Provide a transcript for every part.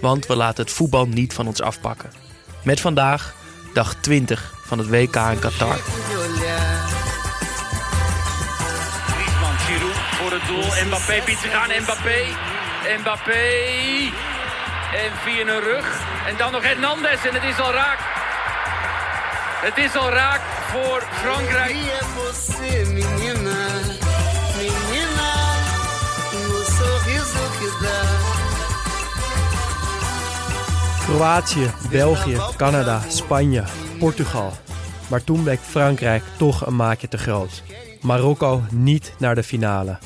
Want we laten het voetbal niet van ons afpakken. Met vandaag dag 20 van het WK in Qatar. Griezmann, Giroud voor het doel. Mbappé biedt zich aan. Mbappé. Mbappé. En via een rug. En dan nog Hernandez. En het is al raak. Het is al raak voor Frankrijk. Kroatië, België, Canada, Spanje, Portugal. Maar toen bleek Frankrijk toch een maatje te groot. Marokko niet naar de finale.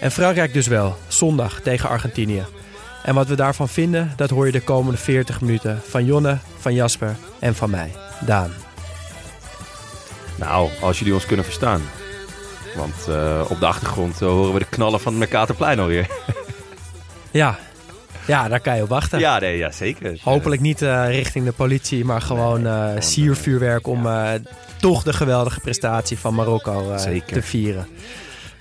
En Frankrijk dus wel, zondag tegen Argentinië. En wat we daarvan vinden, dat hoor je de komende 40 minuten van Jonne, van Jasper en van mij, Daan. Nou, als jullie ons kunnen verstaan. Want eh, op de achtergrond eh, horen we de knallen van het Mercatorplein alweer. Ja, ja daar kan je op wachten. ja, nee, ja, zeker. Hopelijk niet eh, richting de politie, maar gewoon eh, gewoon, siervuurwerk om eh, toch de geweldige prestatie van Marokko eh, Zeker. te vieren.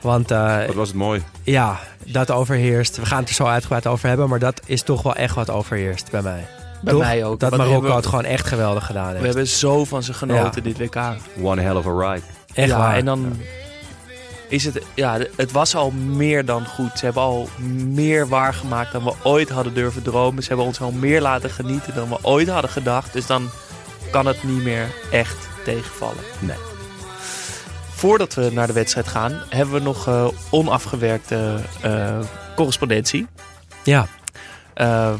Want Wat was het mooi. ja, dat overheerst. We gaan het er zo uitgebreid over hebben, maar dat is toch wel echt wat overheerst bij mij. Bij Toch? mij ook. Dat Marokko hebben- het gewoon echt geweldig gedaan heeft. We hebben zo van ze genoten dit WK. One hell of a ride. echt ja, waar. en dan is het, ja, het was al meer dan goed. Ze hebben al meer waargemaakt dan we ooit hadden durven dromen. Ze hebben ons al meer laten genieten dan we ooit hadden gedacht. Dus dan kan het niet meer echt tegenvallen. Nee. Voordat we naar de wedstrijd gaan, hebben we nog eh, onafgewerkte eh, correspondentie. Ja, Eh,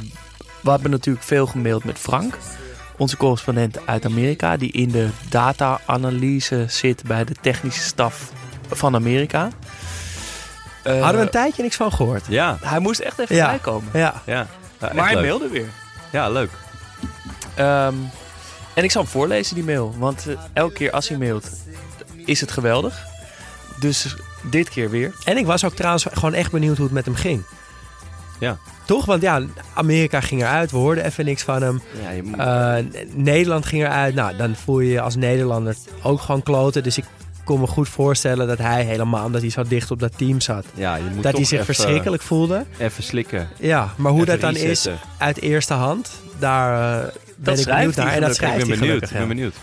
we hebben natuurlijk veel gemaild met Frank, onze correspondent uit Amerika, die in de data-analyse zit bij de technische staf van Amerika. Eh, hadden we een tijdje niks van gehoord. Ja, Hij moest echt even Ja. bijkomen. Ja, ja. Maar hij leuk. mailde weer. Ja, leuk. Ehm, en ik zal hem voorlezen, die mail. Want eh, elke keer als hij mailt, is het geweldig. Dus dit keer weer. en ik was ook trouwens gewoon echt benieuwd hoe het met hem ging. Ja. Toch? Want ja, Amerika ging eruit, we hoorden even niks van hem. Ja, je moet- Eh, Nederland ging eruit. Nou, dan voel je je als Nederlander ook gewoon kloten. Dus ik kon me goed voorstellen dat hij helemaal, omdat hij zo dicht op dat team zat. ja, je moet dat hij zich even- verschrikkelijk voelde. Even slikken. Ja, maar hoe Even dat dan resetten. is uit eerste hand, daar eh, ben ik schrijft benieuwd hij naar. En dat gelukkig. Ik schrijft ben hij benieuwd. gelukkig. Ik ben benieuwd.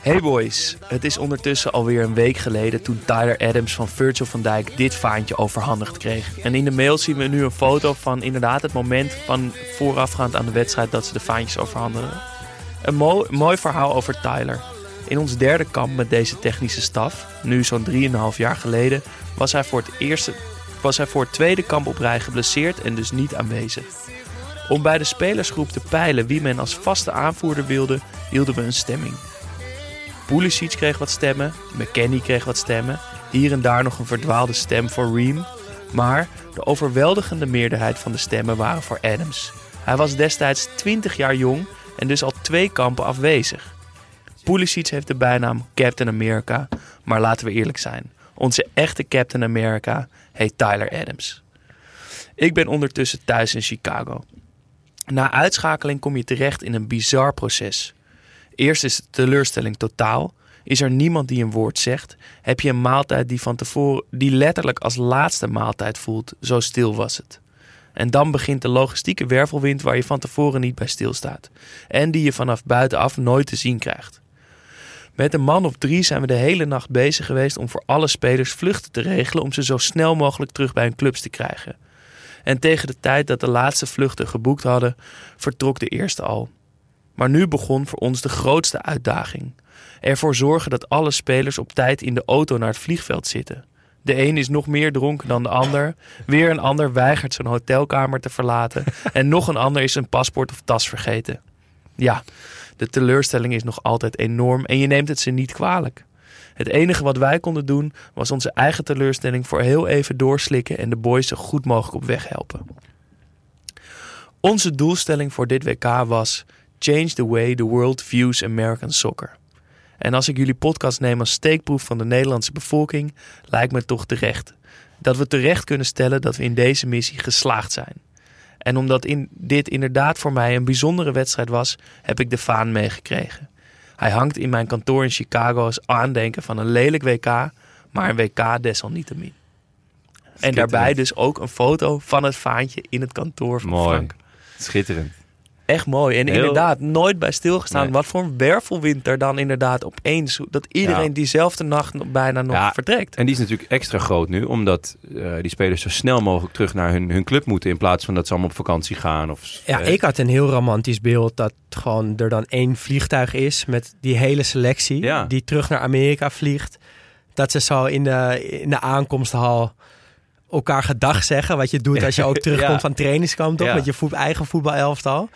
Hey boys, het is ondertussen alweer een week geleden toen Tyler Adams van Virgil van Dijk dit vaantje overhandigd kreeg. En in de mail zien we nu een foto van inderdaad het moment van voorafgaand aan de wedstrijd dat ze de vaantjes overhandigen. Een mooi, mooi verhaal over Tyler. In ons derde kamp met deze technische staf, nu zo'n 3,5 jaar geleden, was hij, voor het eerste, was hij voor het tweede kamp op rij geblesseerd en dus niet aanwezig. Om bij de spelersgroep te peilen wie men als vaste aanvoerder wilde, hielden we een stemming. Pulisic kreeg wat stemmen, McKennie kreeg wat stemmen, hier en daar nog een verdwaalde stem voor Ream. Maar de overweldigende meerderheid van de stemmen waren voor Adams. Hij was destijds 20 jaar jong en dus al twee kampen afwezig. Pulisic heeft de bijnaam Captain America, maar laten we eerlijk zijn. Onze echte Captain America heet Tyler Adams. Ik ben ondertussen thuis in Chicago. Na uitschakeling kom je terecht in een bizar proces. Eerst is de teleurstelling totaal. Is er niemand die een woord zegt? Heb je een maaltijd die van tevoren, die letterlijk als laatste maaltijd voelt? Zo stil was het. En dan begint de logistieke wervelwind waar je van tevoren niet bij stilstaat. En die je vanaf buitenaf nooit te zien krijgt. Met een man of drie zijn we de hele nacht bezig geweest om voor alle spelers vluchten te regelen om ze zo snel mogelijk terug bij hun clubs te krijgen. En tegen de tijd dat de laatste vluchten geboekt hadden, vertrok de eerste al. Maar nu begon voor ons de grootste uitdaging. Ervoor zorgen dat alle spelers op tijd in de auto naar het vliegveld zitten. De een is nog meer dronken dan de ander. Weer een ander weigert zijn hotelkamer te verlaten. En nog een ander is zijn paspoort of tas vergeten. Ja, de teleurstelling is nog altijd enorm en je neemt het ze niet kwalijk. Het enige wat wij konden doen was onze eigen teleurstelling voor heel even doorslikken en de boys zo goed mogelijk op weg helpen. Onze doelstelling voor dit WK was Change the way the world views American soccer. En als ik jullie podcast neem als steekproef van de Nederlandse bevolking, lijkt me toch terecht. Dat we terecht kunnen stellen dat we in deze missie geslaagd zijn. En omdat in, dit inderdaad voor mij een bijzondere wedstrijd was, heb ik de vaan meegekregen. Hij hangt in mijn kantoor in Chicago als aandenken van een lelijk WK, maar een WK desalniettemin. En daarbij dus ook een foto van het vaantje in het kantoor van Mooi. Frank. Schitterend. Echt mooi. En Heel- inderdaad, nooit bij stilgestaan. Nee. Wat voor een wervelwind er dan inderdaad opeens... dat iedereen Ja. diezelfde nacht bijna nog Ja, vertrekt. En die is natuurlijk extra groot nu, omdat eh, die spelers zo snel mogelijk terug naar hun, hun club moeten. In plaats van dat ze allemaal op vakantie gaan. Of, Ja, eh, ik had een heel romantisch beeld dat gewoon er dan één vliegtuig is met die hele selectie Ja. die terug naar Amerika vliegt. Dat ze zo in de, in de aankomsthal elkaar gedag zeggen. Wat je doet als je ook terugkomt Ja. van trainingskamp, toch? Ja. Met je voet, eigen voetbalelftal.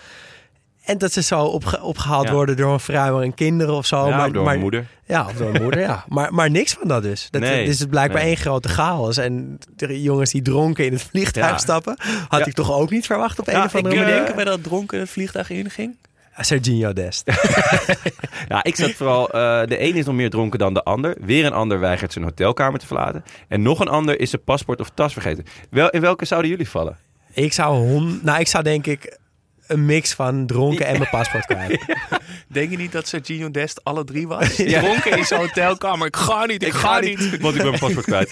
En dat ze zo opge- opgehaald Ja. worden door een vrouw en kinderen of zo. ja, maar, door maar, mijn moeder. Ja, of door een moeder, ja. Maar, maar niks van dat dus. Dat, Nee, dus het is blijkbaar nee. één grote chaos. En de jongens die dronken in het vliegtuig Ja. stappen... had Ja. ik toch ook niet verwacht op een of andere ik, manier. eh, Denken wij dat dronken het vliegtuig inging? Serginho Dest. Ja, ik zat vooral... eh, de een is nog meer dronken dan de ander. Weer een ander weigert zijn hotelkamer te verlaten. En nog een ander is zijn paspoort of tas vergeten. Wel, in welke zouden jullie vallen? Ik zou hon... Nou, ik zou denk ik een mix van dronken en mijn paspoort kwijt. Denk je niet dat Sergio Dest alle drie was? Dronken in zijn hotelkamer. Ik ga niet, ik, ga, niet. Want ik ben mijn paspoort kwijt.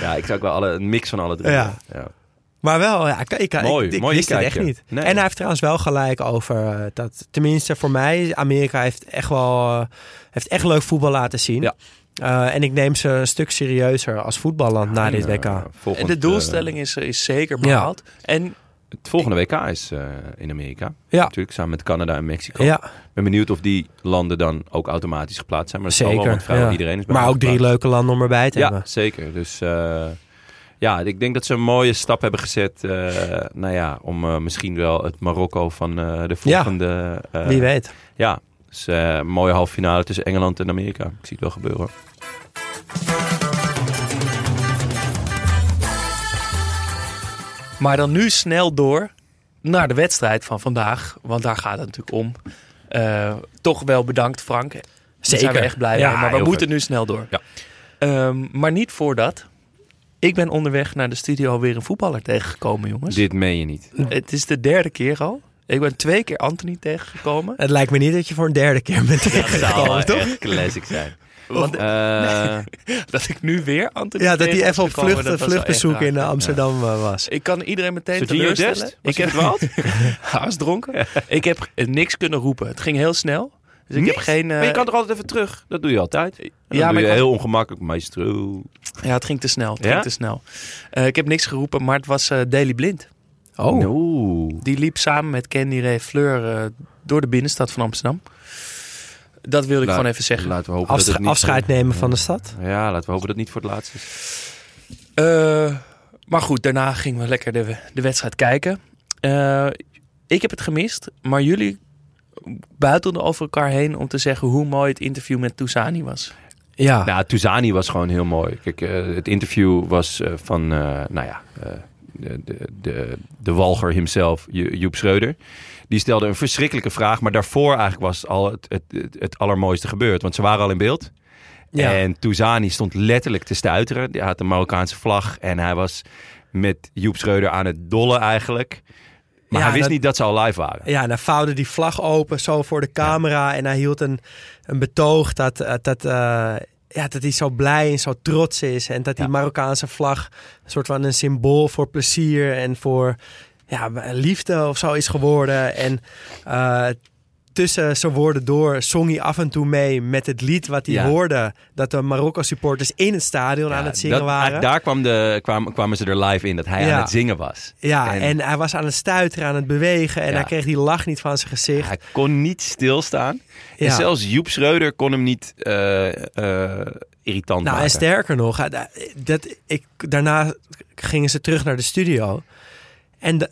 ja, ik zou ook wel alle, een mix van alle drie. Ja. ja. Maar wel, ja, ik, ik, Mooi, ik, ik mooi wist het echt niet. Nee. En hij heeft trouwens wel gelijk over eh, dat, tenminste voor mij, Amerika heeft echt wel eh, heeft echt leuk voetbal laten zien. Ja. Eh, en ik neem ze een stuk serieuzer als voetballand na dit WK. Volgend, En de doelstelling is, is zeker behaald. En het volgende WK is eh, in Amerika. Ja. Natuurlijk, samen met Canada en Mexico. Ja, Ik ben benieuwd of die landen dan ook automatisch geplaatst zijn. Maar dat wel, zeker. want vrijwel ja. iedereen is bij maar ook drie leuke landen om erbij te Ja, hebben. zeker. Dus eh, ja, ik denk dat ze een mooie stap hebben gezet. eh, nou ja, om eh, misschien wel het Marokko van eh, de volgende... eh, Wie weet. Ja, dus eh, een mooie halve finale tussen Engeland en Amerika. Ik zie het wel gebeuren. Maar dan nu snel door naar de wedstrijd van vandaag. Want daar gaat het natuurlijk om. Eh, toch wel bedankt Frank. Daar zijn we Zeker. echt blij Ja, mee. Maar we moeten vet. nu snel door. Ja. Ehm, maar niet voordat. Ik ben onderweg naar de studio weer een voetballer tegengekomen, jongens. Dit meen je niet. Het is de derde keer al. Ik ben twee keer Anthony tegengekomen. Het lijkt me niet dat je voor een derde keer bent Dat zou tegengekomen, toch? echt classic zijn. Want Eh, dat ik nu weer Anthony Ja, dat hij even op vlucht, dat in Amsterdam eh, was. Ik kan iedereen meteen Serginho teleurstellen. Was ik heb? Hij was dronken. ik heb niks kunnen roepen. Het ging heel snel. Dus ik heb geen. eh, maar je kan toch altijd even terug? Dat doe je altijd. En dan Ja, doe maar je ik was- heel ongemakkelijk. Maestro. Ja, het ging te snel. Het Ja? ging te snel. Eh, ik heb niks geroepen, maar het was eh Daily Blind. Oh, Oeh. Die liep samen met Candy Ray Fleur eh, door de binnenstad van Amsterdam. Dat wilde ik La- gewoon even zeggen. Laten we hopen dat het niet, afscheid nemen van de stad. Ja, laten we hopen dat het niet voor het laatst is. Eh, maar goed, daarna gingen we lekker de, de wedstrijd kijken. Eh, ik heb het gemist, maar jullie buitelden over elkaar heen om te zeggen hoe mooi het interview met Tousani was. Ja, Nou, Touzani was gewoon heel mooi. Kijk, eh, het interview was eh, van, eh, nou ja, eh, de, de, de, de walger himself, Jo- Joep Schreuder. Die stelde een verschrikkelijke vraag, maar daarvoor eigenlijk was al het, het, het, het allermooiste gebeurd. Want ze waren al in beeld. ja. En Touzani stond letterlijk te stuiteren. Hij had een Marokkaanse vlag en hij was met Joep Schreuder aan het dollen eigenlijk. Maar Ja, hij wist dat- niet dat ze al live waren. Ja, en hij vouwde die vlag open zo voor de camera. En hij hield een, een betoog dat, eh, dat, eh, ja, dat hij zo blij en zo trots is. En dat die. Marokkaanse vlag een soort van een symbool voor plezier en voor ja, liefde of zo is geworden. En eh, tussen zijn woorden door zong hij af en toe mee met het lied wat hij Ja. hoorde. Dat de Marokko-supporters in het stadion aan het zingen dat- waren. Daar kwam de, kwamen, kwamen ze er live in, dat hij Ja. aan het zingen was. Ja, En- en, hij was aan het stuiteren, aan het bewegen. En hij kreeg die lach niet van zijn gezicht. Hij kon niet stilstaan. En zelfs Joep Schreuder kon hem niet eh, eh, irritant Nou, en maken. sterker nog, dat, ik, daarna gingen ze terug naar de studio. En de,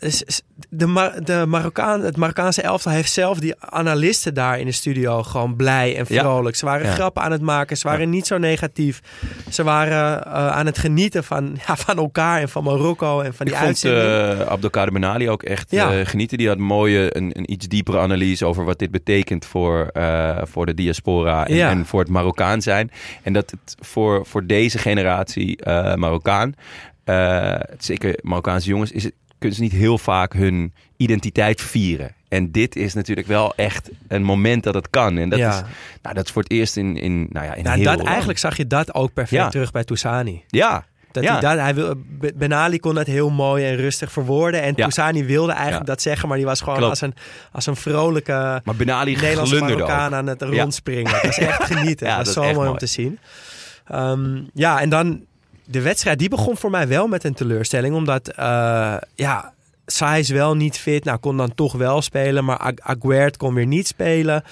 de, Mar- de Marokkaan, het Marokkaanse elftal heeft zelf die analisten daar in de studio gewoon blij en Ja. vrolijk. Ze waren Ja. grappen aan het maken, ze waren niet zo negatief. Ze waren eh, aan het genieten van, ja, van elkaar en van Marokko en van Ik die vond uitzending. eh Abdelkader Benali ook echt eh, genieten. Die had een mooie, een, een iets diepere analyse over wat dit betekent voor, voor de diaspora en, en voor het Marokkaan zijn. En dat het voor, voor deze generatie Marokkaan, zeker Marokkaanse jongens, is het, kunnen ze niet heel vaak hun identiteit vieren. En dit is natuurlijk wel echt een moment dat het kan. En dat, Ja. is, nou, dat is voor het eerst in, in, nou ja, in Nou, heel dat, lang. eigenlijk zag je dat ook perfect Ja. terug bij Toussani. Ja, Dat Ja. hij, dat, hij wil, Be- Ben Ali kon dat heel mooi en rustig verwoorden. En Ja. Toussani wilde eigenlijk Ja. dat zeggen, maar die was gewoon Klopt. als een, als een vrolijke maar Benali Nederlandse. Marokkaan aan het Ja. rondspringen. Dat is echt genieten. Ja, dat dat zo mooi om te zien. Ehm, ja, en dan de wedstrijd, die begon voor mij wel met een teleurstelling. Omdat, eh ja, Saïs wel niet fit. Nou, kon dan toch wel spelen. Maar Ag- Aguerd kon weer niet spelen.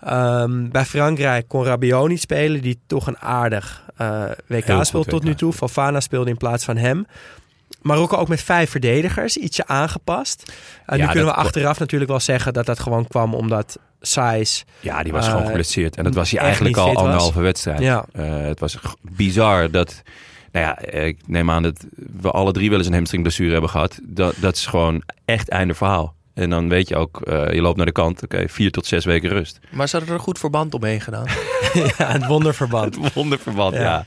Ehm, bij Frankrijk kon Rabiot niet spelen. Die toch een aardig eh, WK speelt tot nu toe. Fofana speelde in plaats van hem. Marokko ook met vijf verdedigers. Ietsje aangepast. Eh, nu kunnen we achteraf natuurlijk wel zeggen dat dat gewoon kwam omdat Saïs... Ja, die was gewoon geblesseerd. En dat was hij eigenlijk al was. anderhalve wedstrijd. Ja. Het was bizar dat... Nou ja, ik neem aan dat we alle drie wel eens een hamstringblessure hebben gehad. Dat, dat is gewoon echt einde verhaal. En dan weet je ook, eh, je loopt naar de kant. Oké, vier tot zes weken rust. Maar ze hadden er een goed verband omheen gedaan. ja, het wonderverband. Het wonderverband, Ja. ja.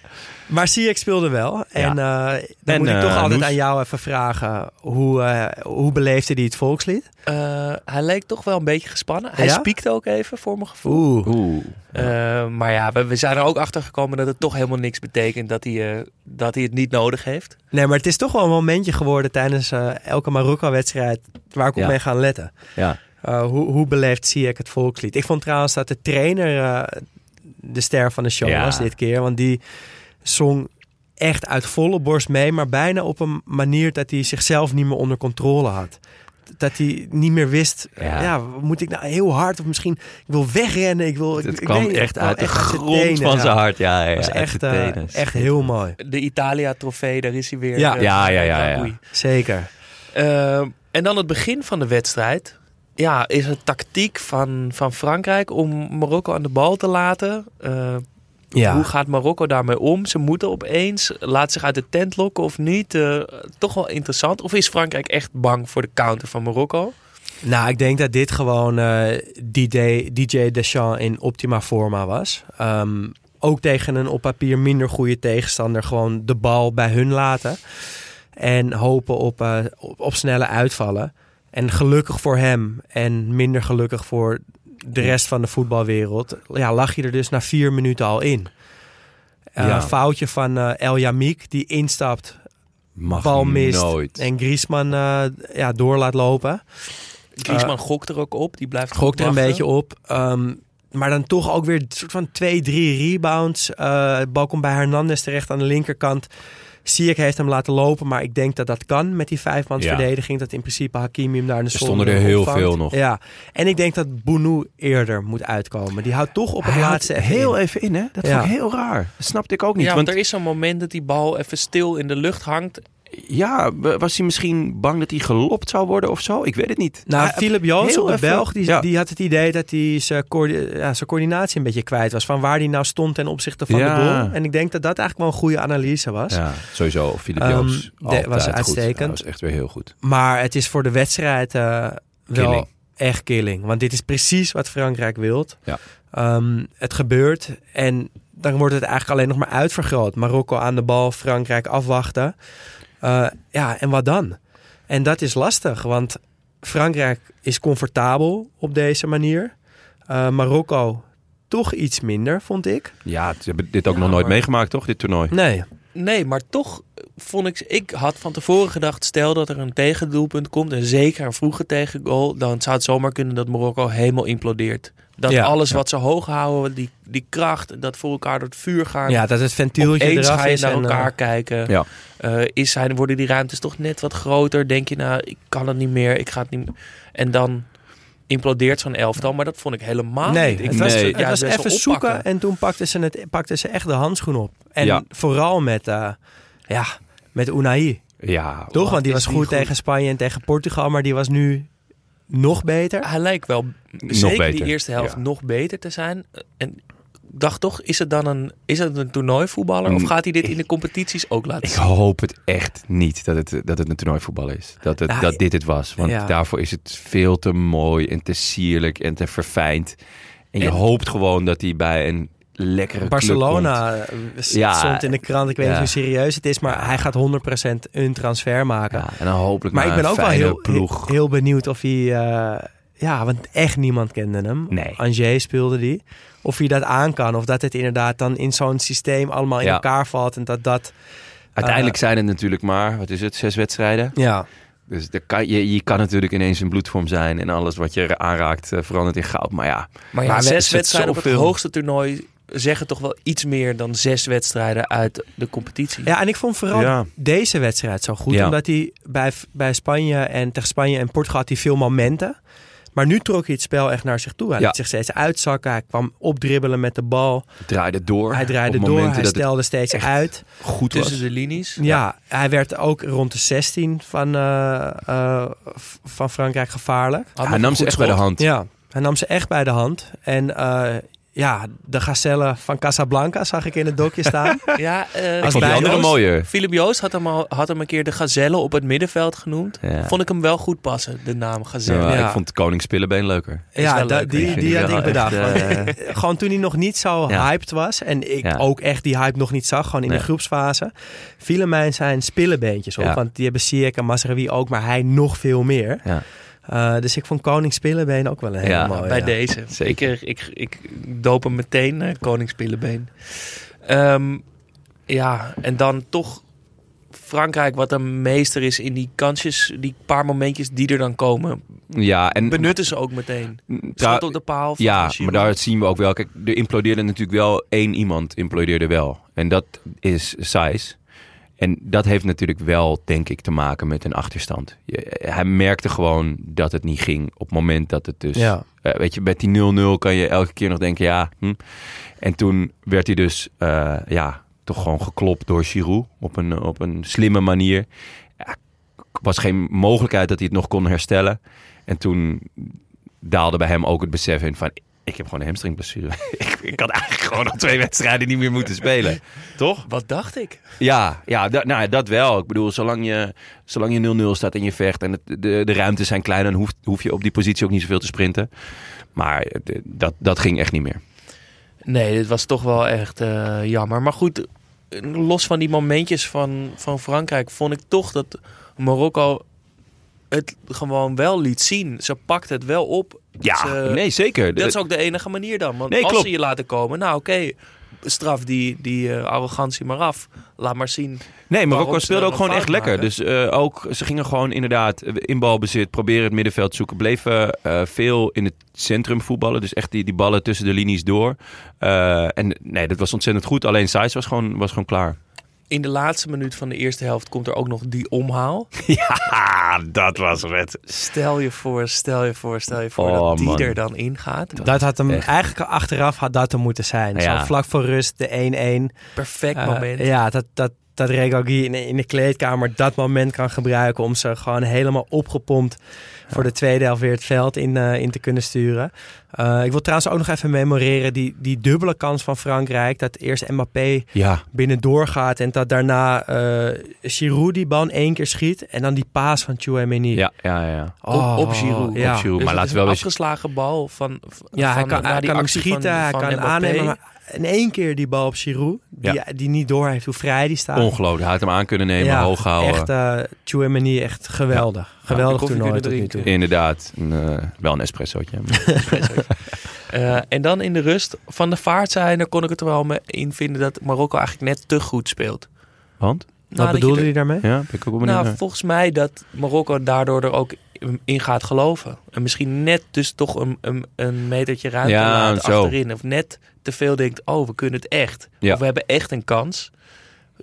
Maar Ziyech speelde wel. En eh, dan En, moet ik toch eh, altijd Noes? aan jou even vragen. Hoe, eh, hoe beleefde hij het volkslied? Eh, hij leek toch wel een beetje gespannen. Hij Ja? spiekte ook even, voor mijn gevoel. Oeh. Oeh. Eh, maar ja, we, we zijn er ook achter gekomen dat het toch helemaal niks betekent dat hij, eh, dat hij het niet nodig heeft. Nee, maar het is toch wel een momentje geworden tijdens elke Marokko-wedstrijd waar ik op Ja. ben gaan letten. Ja. Eh, hoe, hoe beleeft Ziyech het volkslied? Ik vond trouwens dat de trainer de ster van de show Ja. was dit keer. Want die zong echt uit volle borst mee, maar bijna op een manier dat hij zichzelf niet meer onder controle had. Dat hij niet meer wist, ja. Ja. moet ik nou heel hard of misschien, ik wil wegrennen, ik wil... Het ik kwam echt het kwam uit de zijn grond tenen, van ja. zijn hart. Ja, ja, was echt, eh, echt heel mooi. De Italia-trofee, daar is hij weer. Ja. eh, Ja, ja, ja. Zeker. Eh, en dan het begin van de wedstrijd. Ja, is het tactiek van, van Frankrijk om Marokko aan de bal te laten. Ja. Hoe gaat Marokko daarmee om? Ze moeten opeens, laat zich uit de tent lokken of niet? Eh, toch wel interessant. Of is Frankrijk echt bang voor de counter van Marokko? Nou, ik denk dat dit gewoon eh, DJ, DJ Deschamps in optima forma was. Ehm, ook tegen een op papier minder goede tegenstander gewoon de bal bij hun laten. En hopen op, eh, op, op snelle uitvallen. En gelukkig voor hem en minder gelukkig voor de rest van de voetbalwereld... Ja, lag je er dus na vier minuten al in. Eh, Ja. Foutje van eh, El Yamik die instapt, Mag bal mist nooit. en Griezmann eh, ja, door laat lopen. Griezmann gokt er ook op. Die blijft Gokt er een beetje op. Ehm, maar dan toch ook weer een soort van twee, drie rebounds. Eh het bal komt bij Hernandez terecht aan de linkerkant. Ziyech heeft hem laten lopen, maar ik denk dat dat kan met die vijfmans Ja. verdediging. Dat in principe Hakimi hem daar in de Er zon stonden er heel opvangt. veel nog. Ja, en ik denk dat Bounou eerder moet uitkomen. Die houdt toch op het Hij laatste even heel in. even in, hè? Dat Ja. vond ik heel raar. Dat snapte ik ook niet. Ja, want want er is zo'n moment dat die bal even stil in de lucht hangt. Ja, was hij misschien bang dat hij gelopt zou worden of zo? Ik weet het niet. Nou, Hij- Philip Joos, de Belg, die, ja. die had het idee dat hij zijn, coördi- ja, zijn coördinatie een beetje kwijt was. Van waar hij nou stond ten opzichte van Ja. de goal. En ik denk dat dat eigenlijk wel een goede analyse was. Ja, sowieso. Philip Ehm, Joos. de- altijd was uitstekend. Was echt weer heel goed. Maar het is voor de wedstrijd eh, wel Killing. echt killing. Want dit is precies wat Frankrijk wilt. Ja. Ehm, het gebeurt en dan wordt het eigenlijk alleen nog maar uitvergroot. Marokko aan de bal, Frankrijk afwachten. Eh, ja, en wat dan? En dat is lastig, want Frankrijk is comfortabel op deze manier. Eh, Marokko toch iets minder, vond ik. Ja, ze hebben dit ook Ja, nog nooit maar- meegemaakt, toch? Dit toernooi. Nee, Nee, maar toch vond ik... Ik had van tevoren gedacht, stel dat er een tegendoelpunt komt... en zeker een vroege tegengoal... dan zou het zomaar kunnen dat Marokko helemaal implodeert. Dat Ja. alles Ja. wat ze hoog houden, die, die kracht... dat voor elkaar door het vuur gaan... ja, dat het ventieltje Opeens eraf ga je is. naar en, eh, elkaar kijken. Ja. Eh, is zijn, worden die ruimtes toch net wat groter? Denk je nou, ik kan het niet meer, ik ga het niet meer. En dan implodeert zo'n elftal. Maar dat vond ik helemaal Nee, niet. Ik het vond was, Nee. het het was even zoeken en toen pakten ze, het, pakten ze echt de handschoen op. En Ja. vooral met, eh, ja, met Unai. Ja, Toch? Want die was die goed? tegen Spanje en tegen Portugal, maar die was nu nog beter. Hij lijkt wel zeker beter, die eerste helft ja. nog beter te zijn. En dacht toch, is het dan een, is het een toernooivoetballer? Of Mm, gaat hij dit in de competities ook laten Ik hoop het echt niet dat het, dat het een toernooivoetbal is. Dat, het, Nou, dat dit het was. Want ja. daarvoor is het veel te mooi en te sierlijk en te verfijnd. En je En- hoopt gewoon dat hij bij een lekkere club komt. Barcelona eh, Ja. stond in de krant. Ik weet Ja. niet hoe serieus het is, maar hij gaat 100% een transfer maken. Ja, en dan hopelijk maar ik ben ook wel heel, ploeg. heel benieuwd of hij... eh, ja, want echt niemand kende hem. Nee. Angers speelde die. Of hij dat aan kan. Of dat het inderdaad dan in zo'n systeem allemaal in Ja. elkaar valt. En dat dat... Uiteindelijk Eh, zijn het natuurlijk maar, wat is het, zes wedstrijden. Ja, Dus daar kan, je, je kan natuurlijk ineens een bloedvorm zijn en alles wat je aanraakt verandert in goud. Maar ja, Maar ja, Maar zes wedstrijden op het hoogste toernooi zeggen toch wel iets meer dan zes wedstrijden uit de competitie. ja en ik vond vooral Ja. deze wedstrijd zo goed. Ja. Omdat hij bij, bij Spanje en tegen Spanje en Portugal had hij veel momenten. Maar nu trok hij het spel echt naar zich toe. Hij Ja. liet zich steeds uitzakken. Hij kwam opdribbelen met de bal. draaide door. Hij draaide op door. Hij stelde steeds uit. goed Tussen was. de linies. Ja, hij werd ook rond de 16 van, eh, eh, van Frankrijk gevaarlijk. Had Hij nam ze echt bij de hand. Ja, hij nam ze echt bij de hand. En eh, ja, de gazelle van Casablanca zag ik in het dokje staan. Ja, eh, Ik vond die andere Joost- mooier. Philip Joost had hem, al, had hem een keer de gazelle op het middenveld genoemd. Ja. Vond ik hem wel goed passen, de naam gazelle. Ja, Ja. Ik vond Koning Spillebeen leuker. Ja, die, die, had ik bedacht. echt, Want, eh, gewoon toen hij nog niet zo Ja. hyped was. En ik Ja. ook echt die hype nog niet zag. Gewoon in Nee. de groepsfase. Vielen mij zijn spillebeentjes op. Ja. Want die hebben Ziyech en Masraoui ook. Maar hij nog veel meer. Ja. Eh, dus ik vond Koning Spillebeen ook wel een hele Ja, mooie. bij ja. deze. Zeker. Ik, ik, doop hem meteen, eh koningspillebeen. Ehm, ja, en dan toch Frankrijk, wat een meester is in die kansjes, die paar momentjes die er dan komen, Ja, en benutten ze ook meteen. Schot op de paal. van Ja, maar daar zien we ook wel. Kijk, er implodeerde natuurlijk wel één iemand implodeerde wel. En dat is Saiz. En dat heeft natuurlijk wel, denk ik, te maken met een achterstand. Je- hij merkte gewoon dat het niet ging op het moment dat het dus... Ja. eh, weet je, met die 0-0 kan je elke keer nog denken, ja... Hm. En toen werd hij dus, eh, ja, toch gewoon geklopt door Giroud op een, op een slimme manier. Ja, was geen mogelijkheid dat hij het nog kon herstellen. En toen daalde bij hem ook het besef in van... Ik heb gewoon een hamstringblessure. ik, ik had eigenlijk gewoon nog twee wedstrijden niet meer moeten spelen. Toch? Wat dacht ik? Ja, ja da- nou, dat wel. Ik bedoel, zolang je, zolang je 0-0 staat en je vecht... en het, de, de ruimtes zijn klein... dan hoef, hoef je op die positie ook niet zoveel te sprinten. Maar eh, de- dat, dat ging echt niet meer. Nee, dit was toch wel echt eh, jammer. Maar goed, los van die momentjes van, van Frankrijk vond ik toch dat Marokko het gewoon wel liet zien. Ze pakt het wel op. Ja, Ze- nee, zeker. Dat is ook de enige manier dan. Want Nee, als klopt. ze je laten komen, nou oké, straf die, die eh, arrogantie maar af. Laat maar zien. Nee, Marokko speelde ook gewoon echt lekker. Dus eh, ook, ze gingen gewoon inderdaad in balbezit, proberen het middenveld zoeken. Bleven eh, veel in het centrum voetballen. Dus echt die, die ballen tussen de linies door. En nee, dat was ontzettend goed. Alleen Saiz was gewoon, was gewoon klaar. In de laatste minuut van de eerste helft komt er ook nog die omhaal. Ja, dat was het. Stel je voor, stel je voor, stel je voor Oh, dat die man. er dan ingaat. Dat had hem Echt. eigenlijk achteraf had dat er moeten zijn. Ja. Zo vlak voor rust, de 1-1. Perfect Eh, moment. ja, dat, dat, dat Regogi in, in de kleedkamer dat moment kan gebruiken om ze gewoon helemaal opgepompt voor de tweede helft weer het veld in, eh, in te kunnen sturen. Eh, ik wil trouwens ook nog even memoreren die, die dubbele kans van Frankrijk. Dat eerst Mbappé Ja, binnendoor gaat en dat daarna eh Giroud die bal één keer schiet. En dan die paas van Chouameni. ja, ja, ja. Op- op Giroud. Ja. Op Giroud. Dus maar laten we wel een afgeslagen bal van, van Ja, hij kan, hij die kan hem schieten, van- hij van kan Mbappé. aannemen. Maar in één keer die bal op Giroud, die, Ja. die niet door heeft hoe vrij die staat. Ongelooflijk. Hij had hem aan kunnen nemen, hoog gehouden. Echt, Chouameni echt geweldig. Geweldig toernooi tot nu toe. Inderdaad. Een, eh, wel een espressootje. Eh, en dan in de rust van de vaart zijn, daar kon ik het er wel mee in vinden dat Marokko eigenlijk net te goed speelt. Want? Wat Nou, dat bedoelde je hij daarmee? Ja, ben ik ook Nou, naar. volgens mij dat Marokko daardoor er ook in gaat geloven. En misschien net dus toch een, een, een metertje ruimte Ja, achterin. Of net te veel denkt, oh, we kunnen het echt. Ja. Of we hebben echt een kans.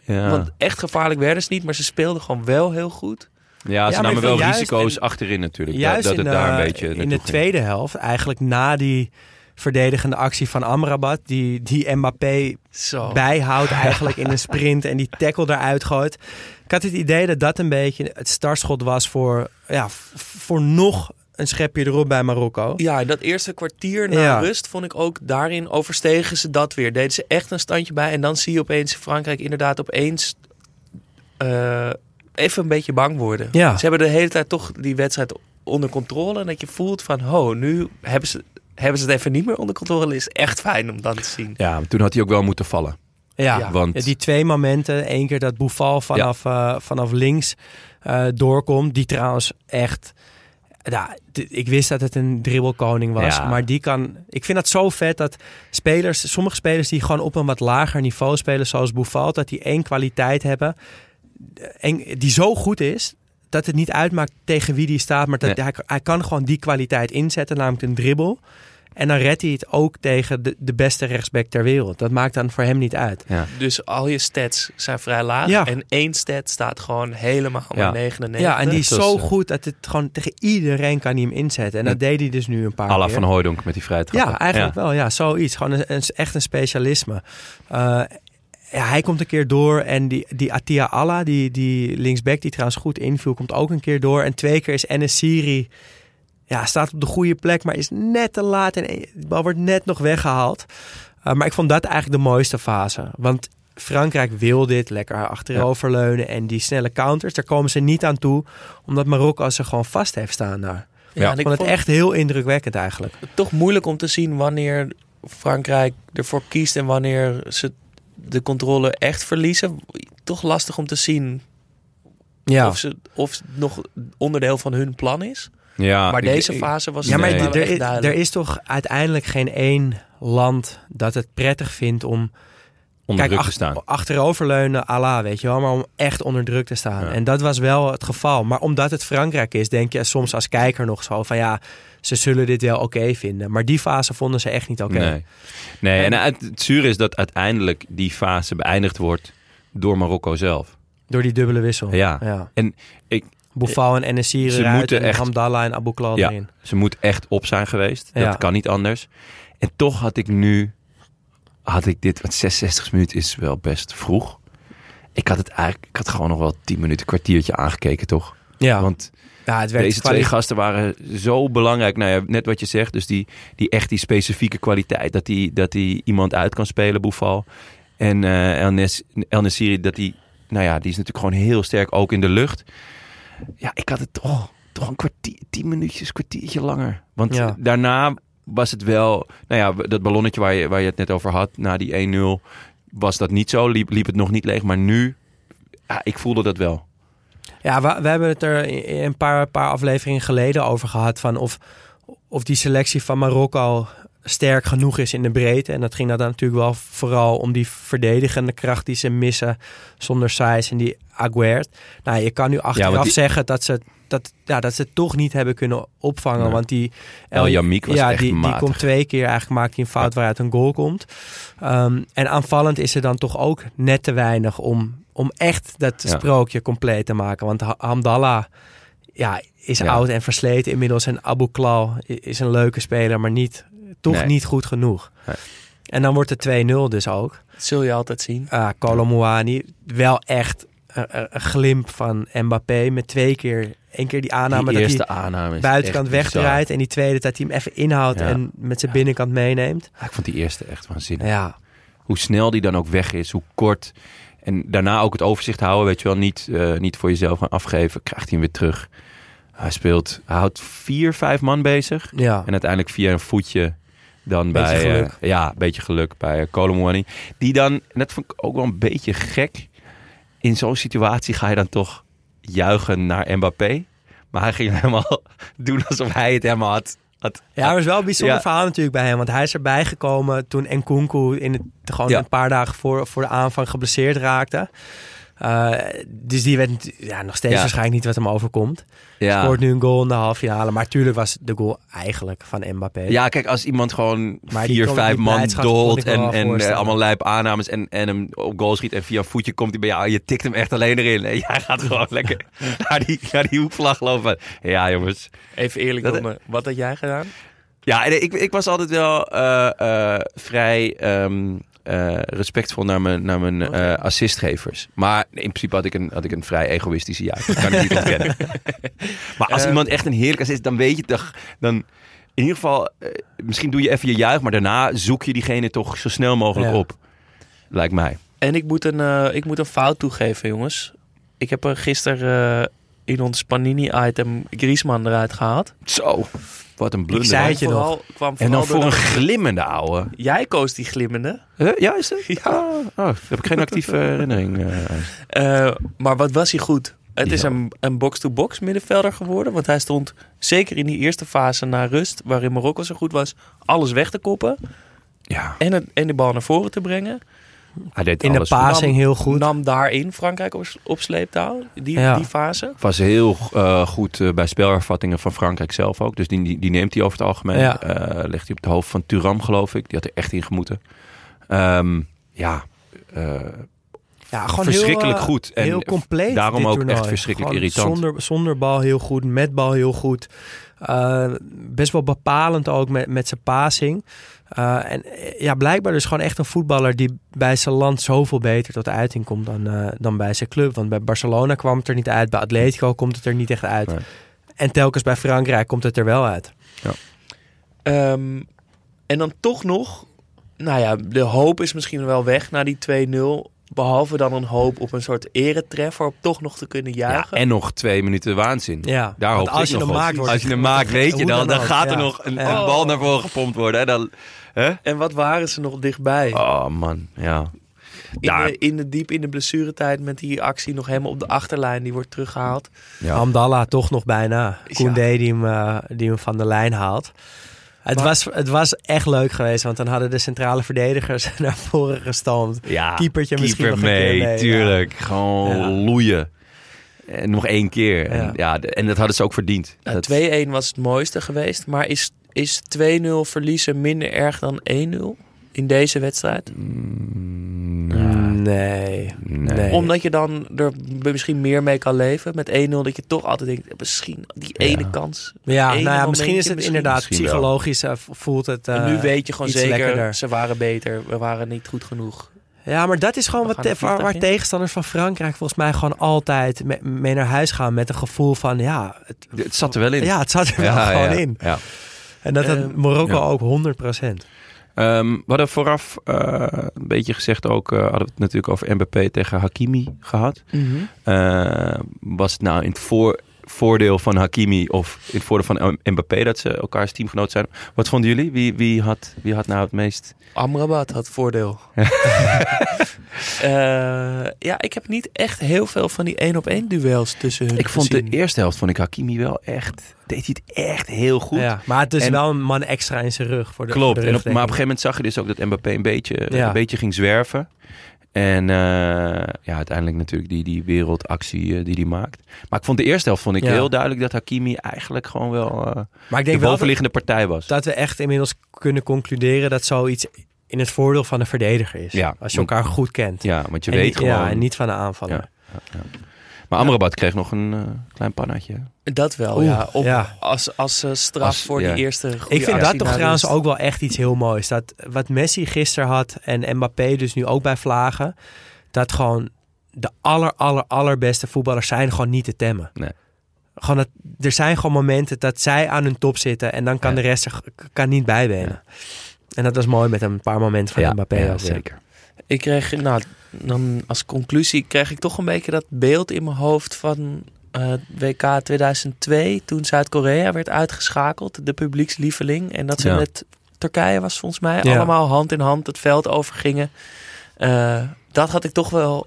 Ja. Want echt gevaarlijk werden ze niet, maar ze speelden gewoon wel heel goed. Ja, ze maar namen wel risico's achterin natuurlijk. Juist dat, dat in, het daar de, een beetje in de ging. tweede helft, eigenlijk na die verdedigende actie van Amrabat. Die, die Mbappé Zo. bijhoudt eigenlijk in een sprint en die tackle eruit gooit. Ik had het idee dat dat een beetje het startschot was voor, ja, voor nog een schepje erop bij Marokko. Ja, dat eerste kwartier na Ja. rust vond ik ook daarin overstegen ze dat weer. Deden ze echt een standje bij en dan zie je opeens Frankrijk inderdaad opeens eh, even een beetje bang worden. Ja. Ze hebben de hele tijd toch die wedstrijd onder controle en dat je voelt van, ho, nu hebben ze, hebben ze het even niet meer onder controle. Is echt fijn om dan te zien. Ja, toen had hij ook wel moeten vallen. Ja, Ja. Want Ja, die twee momenten. Eén keer dat Boufal vanaf, eh, vanaf links eh, doorkomt. Die trouwens echt... D- ik wist dat het een dribbelkoning was. Ja. Maar die kan... Ik vind dat zo vet dat spelers... Sommige spelers die gewoon op een wat lager niveau spelen... zoals Boufal, dat die één kwaliteit hebben... En die zo goed is... dat het niet uitmaakt tegen wie die staat... maar dat Nee. hij, hij kan gewoon die kwaliteit inzetten. Namelijk een dribbel. En dan redt hij het ook tegen de, de beste rechtsback ter wereld. Dat maakt dan voor hem niet uit. ja. Dus al je stats zijn vrij laag Ja. en één stat staat gewoon helemaal Ja. naar 99. Ja, en die is zo eh, goed dat het gewoon tegen iedereen kan hij hem inzetten. En dat deed hij dus nu een paar Alla keer. van Hooydonk met die vrijtrappen. ja, eigenlijk wel. Ja, zoiets. Gewoon een, een- echt een specialisme. Eh, ja, hij komt een keer door en die, die Atia Alla, die, die linksback die trouwens goed inviel, komt ook een keer door. En twee keer is Enesiri, ja, staat op de goede plek, maar is net te laat en de bal wordt net nog weggehaald. Eh, maar ik vond dat eigenlijk de mooiste fase. Want Frankrijk wil dit lekker achteroverleunen en die snelle counters, daar komen ze niet aan toe, omdat Marokko ze gewoon vast heeft staan daar. Ja, Ja. en Ik vond vond het echt heel indrukwekkend eigenlijk. toch moeilijk om te zien wanneer Frankrijk ervoor kiest en wanneer ze de controle echt verliezen. Toch lastig om te zien Ja, of, ze, of het nog onderdeel van hun plan is. Ja, maar deze ik- fase was ja maar Nee. er, echt is, er is toch uiteindelijk geen één land dat het prettig vindt om onder Kijk, druk te ach- staan. achteroverleunen, Allah, weet je wel, maar om echt onder druk te staan. Ja. En dat was wel het geval. Maar omdat het Frankrijk is, denk je soms als kijker nog zo van ja, ze zullen dit wel oké vinden. Maar die fase vonden ze echt niet oké. Nee. nee, en het, het zure is dat uiteindelijk die fase beëindigd wordt door Marokko zelf. Door die dubbele wissel. Ja. En ik- Boufal en Ze moeten en echt- Hamdallah en Abu Klal Ja. erin. Ze moet echt op zijn geweest. Ja. Dat kan niet anders. En toch had ik nu, had ik dit, want 66 minuten is wel best vroeg. Ik had het eigenlijk, ik had gewoon nog wel 10 minuten, kwartiertje aangekeken, toch? Ja, Want ja het werd deze twee gasten waren zo belangrijk. Nou ja, net wat je zegt, dus die, die echt die specifieke kwaliteit. Dat die, dat die iemand uit kan spelen, Boefal. En El, Nes, El Nessiri, dat die, nou ja, die is natuurlijk gewoon heel sterk ook in de lucht. Ja, ik had het toch, toch een kwartier, tien minuutjes, kwartiertje langer. Want Ja. daarna was het wel, nou ja, dat ballonnetje waar je, waar je het net over had, na die 1-0, was dat niet zo. Liep, liep het nog niet leeg, maar nu, ja, ik voelde dat wel. Ja, we, we hebben het er een paar, paar afleveringen geleden over gehad. Van of, of die selectie van Marokko sterk genoeg is in de breedte. En dat ging dan natuurlijk wel vooral om die verdedigende kracht die ze missen zonder Saïs en die Aguert. Nou, je kan nu achteraf die- zeggen dat ze, dat, ja, dat ze het toch niet hebben kunnen opvangen. Nee. Want die El Yamik was ja, echt die, die komt twee keer eigenlijk maakt hij een fout waaruit een goal komt. Ehm, en aanvallend is er dan toch ook net te weinig om, om echt dat Ja. sprookje compleet te maken. Want Ha- Hamdallah ja, is Ja. oud en versleten inmiddels. En Abu Klal i- is een leuke speler, maar niet, toch Nee. niet goed genoeg. Nee. En dan wordt het 2-0 dus ook. Dat zul je altijd zien. Uh, Colomouani, wel echt een, glimp van Mbappé met twee keer. Eén keer die aanname die dat eerste hij aanname is buitenkant wegdraait. En die tweede dat hij hem even inhoudt Ja. en met zijn binnenkant meeneemt. Ja, ik vond die eerste echt waanzinnig. Ja, Hoe snel die dan ook weg is, hoe kort. En daarna ook het overzicht houden, weet je wel. Niet, eh, niet voor jezelf gaan afgeven, krijgt hij hem weer terug. Hij speelt, hij houdt vier, vijf man bezig. ja. En uiteindelijk via een voetje dan Beetje bij... eh, ja, een beetje geluk bij uh, Colomwani. Die dan, en dat vond ik ook wel een beetje gek. In zo'n situatie ga je dan toch juichen naar Mbappé. Maar hij ging helemaal doen alsof hij het helemaal had. had Ja, maar het is wel een bijzonder Ja. verhaal natuurlijk bij hem. Want hij is erbij gekomen toen Nkunku in het, gewoon Ja. een paar dagen voor, voor de aanvang geblesseerd raakte. Uh, dus die weet ja, nog steeds Ja. waarschijnlijk niet wat hem overkomt. ja. Scoort nu een goal in de halve finale. Maar tuurlijk was de goal eigenlijk van Mbappé. Ja, kijk, als iemand gewoon Maar vier, kon- vijf man dolt en, en eh, allemaal lijp aannames en, en hem op goal schiet en via een voetje komt hij bij jou. Je tikt hem echt alleen erin. En jij gaat gewoon lekker naar die, naar die hoekvlag lopen. Ja, jongens. Even eerlijk, Dat- wat had jij gedaan? Ja, en ik, ik was altijd wel eh, eh, vrij ehm, eh, respectvol naar mijn, naar mijn eh, assistgevers. Maar in principe had ik een, had ik een vrij egoïstische juist. Dat kan ik niet ontkennen. maar als Eh, iemand echt een heerlijk assist, dan weet je toch... Dan, in ieder geval, eh, misschien doe je even je juich, maar daarna zoek je diegene toch zo snel mogelijk Ja. op. Lijkt mij. En ik moet een, eh, ik moet een fout toegeven, jongens. Ik heb er gisteren eh, in ons Panini-item Griezmann eruit gehaald. Zo, wat een blunder. zei hè? het je vooral, nog. Kwam En dan voor een glimmende ouwe. Jij koos die glimmende. Huh? Ja, is het? Ja. Oh, oh, daar heb ik geen actieve herinnering. eh. Eh, maar wat was hij goed? Het is een, een box-to-box middenvelder geworden. Want hij stond zeker in die eerste fase na rust, waarin Marokko zo goed was, alles weg te koppen. ja, En, het, en de bal naar voren te brengen. Hij deed In de alles passing heel goed. Nam daarin Frankrijk op, op sleeptouw. Die, Ja. die fase. was heel eh, goed eh, bij spelervattingen van Frankrijk zelf ook. Dus die, die, die neemt hij over het algemeen. Ja. Eh, legt hij op het hoofd van Turam, geloof ik. Die had er echt in gemoeten. Ehm, ja, eh, Ja, gewoon verschrikkelijk heel, goed. En heel compleet. daarom dit ook toernooi. echt verschrikkelijk Gewoon irritant. Zonder, zonder bal heel goed, met bal heel goed. Eh, best wel bepalend ook met, met zijn passing. Eh, en eh, ja, blijkbaar dus gewoon echt een voetballer die bij zijn land zoveel beter tot uiting komt dan, eh, dan bij zijn club. Want bij Barcelona kwam het er niet uit, bij Atletico komt het er niet echt uit. Nee. En telkens bij Frankrijk komt het er wel uit. Ehm, en dan toch nog, nou ja, de hoop is misschien wel weg na die 2-0. Behalve dan een hoop op een soort eretreffer om toch nog te kunnen ja, juichen. en nog twee minuten waanzin. Ja, Daar hoop als ik je nog maakt, wordt Als je hem maakt, weet je dan. Dan gaat er Ja. nog een, Ja. een bal naar voren gepompt worden. Hè? Dan, hè? En wat waren ze nog dichtbij? Oh man, ja. in, daar- de, in de diep in de blessuretijd met die actie nog helemaal op de achterlijn. Die wordt teruggehaald. ja. Hamdallah toch nog bijna. Ja. Koundé die hem, eh, die hem van de lijn haalt. Het, Maar- was, het was echt leuk geweest, want dan hadden de centrale verdedigers naar voren gestampt. Ja, Keepertje misschien keeper nog een keer mee, mee, tuurlijk. Gewoon Ja. loeien. En nog één keer. En, Ja. ja, de- en dat hadden ze ook verdiend. Nou, Dat- 2-1 was het mooiste geweest. Maar is, is 2-0 verliezen minder erg dan 1-0 in deze wedstrijd? Mm, Nee. nee. Nee. Omdat je dan er misschien meer mee kan leven. Met 1-0 dat je toch altijd denkt, misschien die ene kans. Ja, ene nou ja, misschien is het misschien. inderdaad Misschien psychologisch eh, voelt het. en eh, nu weet je gewoon zeker, lekkerder. ze waren beter. We waren niet goed genoeg. Ja, maar dat is gewoon We wat te- waar, tegenstanders van Frankrijk volgens mij gewoon altijd me- mee naar huis gaan met een gevoel van ja, het, Het zat er wel in. ja, het zat er wel Ja, gewoon ja, in. Ja. En dat had Ehm, Marokko ja. ook 100%. Ehm, we hadden vooraf eh, een beetje gezegd ook, eh, hadden we het natuurlijk over Mbappé tegen Hakimi gehad. Eh, was het nou in het voor, voordeel van Hakimi of in het voordeel van Mbappé dat ze elkaars teamgenoot zijn? Wat vonden jullie? Wie, wie, had, wie had nou het meest... Amrabat had voordeel. Eh, ja, ik heb niet echt heel veel van die één op één duels tussen hun Ik vond de eerste helft vond ik Hakimi wel echt... Deed hij het echt heel goed. Ja, maar het is En- wel een man extra in zijn rug. Voor de, Klopt. voor de En op, maar op een gegeven moment zag je dus ook dat Mbappé een beetje, Ja. een beetje ging zwerven. En eh, ja, uiteindelijk natuurlijk die, die wereldactie eh, die hij maakt. Maar ik vond de eerste helft vond ik Ja. heel duidelijk dat Hakimi eigenlijk gewoon wel eh, Maar ik de denk wel dat, bovenliggende partij was. dat we echt inmiddels kunnen concluderen dat zoiets in het voordeel van de verdediger is. Ja, als je want- elkaar goed kent. Ja, want je En weet niet- gewoon... Ja, en niet van de aanvaller. Ja. Ja, ja. Maar Amrabat kreeg nog een eh, klein pannetje. Dat wel, Oeh, ja. Op, ja. Als, als eh, straf Als- voor ja. die eerste goede Ik vind dat toch trouwens ook wel echt iets heel moois. Dat wat Messi gisteren had en Mbappé dus nu ook bij Vlagen. Dat gewoon de aller, aller, allerbeste voetballers zijn gewoon niet te temmen. Nee. Gewoon dat, er zijn gewoon momenten dat zij aan hun top zitten en dan kan Ja. de rest er kan niet bijbenen. En dat was mooi met een paar momenten van Mbappé ja, ook weer. zeker. Ik kreeg, nou, dan als conclusie kreeg ik toch een beetje dat beeld in mijn hoofd van eh, WK 2002. Toen Zuid-Korea werd uitgeschakeld, de publiekslieveling. En dat ze Ja. met Turkije was volgens mij Ja. allemaal hand in hand het veld overgingen. Eh, dat had ik toch wel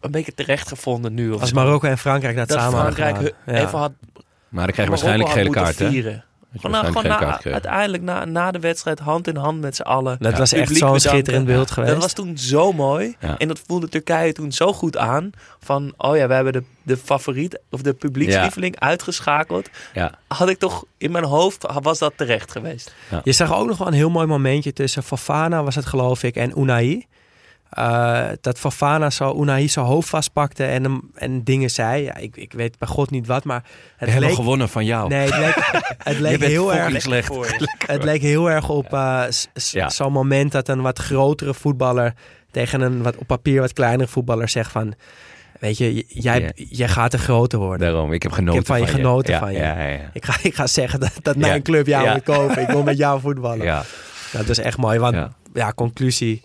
een beetje terecht gevonden nu. of Als zo. Marokko en Frankrijk dat, dat samen hadden Frankrijk gedaan. hu- Ja. even had Maar dan krijg je waarschijnlijk gele moeten kaart, hè? Gewoon, gewoon na, uiteindelijk na, na de wedstrijd hand in hand met z'n allen. Dat Ja. was echt zo'n schitterend beeld geweest. Dat was toen zo mooi. Ja. En dat voelde Turkije toen zo goed aan. Van, oh ja, we hebben de, de favoriet of de publiekslieveling uitgeschakeld. Ja. Had ik toch in mijn hoofd, was dat terecht geweest. Je zag ook nog wel een heel mooi momentje tussen Fofana, was het geloof ik, en Unai. Eh, dat Fafana zo Unai zijn hoofd vastpakte en, hem, en dingen zei. Ja, ik, ik weet bij god niet wat, maar We het hebben leek, gewonnen van jou. nee, het leek, het leek heel erg slecht. het leek heel erg op eh, Ja. zo'n moment dat een wat grotere voetballer tegen een wat op papier wat kleinere voetballer zegt van, weet je, jij, jij gaat een grote worden. Daarom, ik heb genoten Ik heb van je genoten Ja, van je. Ja, ja, ja. Ik ga, ik ga zeggen dat, dat mijn club jou Ja. moet kopen. Ik wil met jou voetballen. Ja. Dat is echt mooi. Want. Ja. conclusie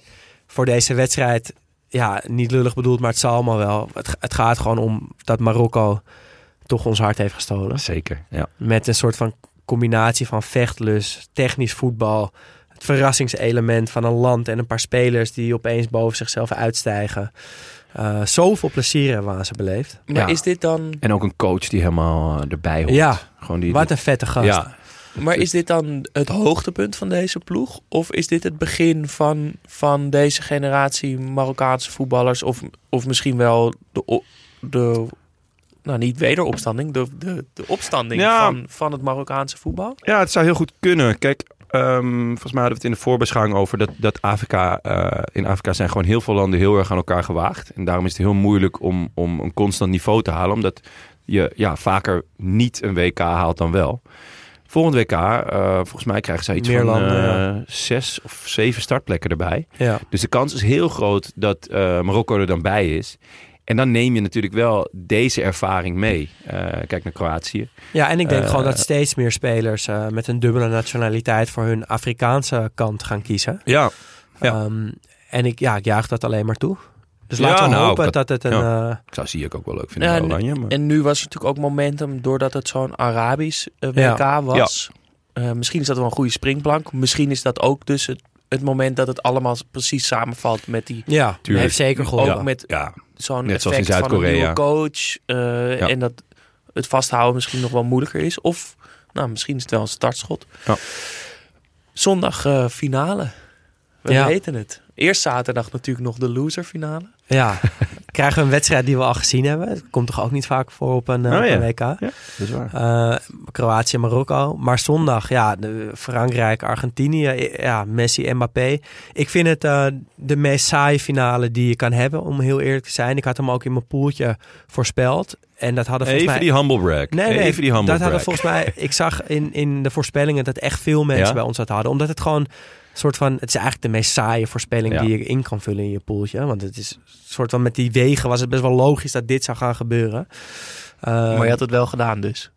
voor deze wedstrijd. Ja, niet lullig bedoeld, maar het zal allemaal wel. Het, het gaat gewoon om dat Marokko toch ons hart heeft gestolen. Zeker, ja. Met een soort van combinatie van vechtlust, technisch voetbal. Het verrassingselement van een land en een paar spelers die opeens boven zichzelf uitstijgen. Eh, zoveel plezier hebben we aan ze beleefd. Maar Ja. is dit dan... En ook een coach die helemaal erbij hoort. Ja, Gewoon die, Wat een vette gast. Ja, Maar is dit dan het hoogtepunt van deze ploeg? Of is dit het begin van, van deze generatie Marokkaanse voetballers? Of, of misschien wel de, de nou niet wederopstanding, de, de, de opstanding Ja. van, van het Marokkaanse voetbal? Ja, het zou heel goed kunnen. Kijk, ehm, volgens mij hadden we het in de voorbeschouwing over dat, dat Afrika, eh, in Afrika zijn gewoon heel veel landen heel erg aan elkaar gewaagd. En daarom is het heel moeilijk om, om een constant niveau te halen, omdat je ja, vaker niet een WK haalt dan wel. Volgend WK, eh, volgens mij krijgen zij iets Meer van landen, eh, ja. zes of zeven startplekken erbij. Ja. Dus de kans is heel groot dat eh, Marokko er dan bij is. En dan neem je natuurlijk wel deze ervaring mee. Kijk naar Kroatië. Ja, en ik denk gewoon dat steeds meer spelers met een dubbele nationaliteit voor hun Afrikaanse kant gaan kiezen. Ja, Ja. Ehm, en ik, ja, ik juich dat alleen maar toe. Dus Ja, laten we nou, hopen dat- dat, het een... ja. eh, ik zou zie ik ook wel leuk vinden en- Oranje. Maar... En nu was er natuurlijk ook momentum doordat het zo'n Arabisch eh, WK Ja. was. Eh, misschien is dat wel een goede springplank. Misschien is dat ook dus het, het moment dat het allemaal precies samenvalt met die ja, Tuurlijk. heeft zeker geholpen. Ook met ja, zo'n Net zoals in effect van een nieuwe coach. eh, Ja. En dat het vasthouden misschien nog wel moeilijker is. Of nou, misschien is het wel een startschot. Ja. Zondag eh, finale. We Ja. weten het. Eerst zaterdag natuurlijk nog de loser finale. Ja, krijgen we een wedstrijd die we al gezien hebben. Het komt toch ook niet vaak voor op een, eh, Oh, op ja. een WK. dat is waar. Eh, Kroatië, Marokko. Maar zondag, ja, de Frankrijk, Argentinië, ja, Messi, Mbappé. Ik vind het eh, de meest saaie finale die je kan hebben, om heel eerlijk te zijn. Ik had hem ook in mijn poeltje voorspeld. En dat hadden volgens Even mij... die humble brag. Nee, nee, Even die humble dat hadden volgens mij... Ik zag in, in de voorspellingen dat echt veel mensen Ja? bij ons dat hadden. Omdat het gewoon soort van... Het is eigenlijk de meest saaie voorspelling Ja. die je in kan vullen in je poeltje. Want het is een soort van met die wegen was het best wel logisch dat dit zou gaan gebeuren. Eh, maar je had het wel gedaan dus.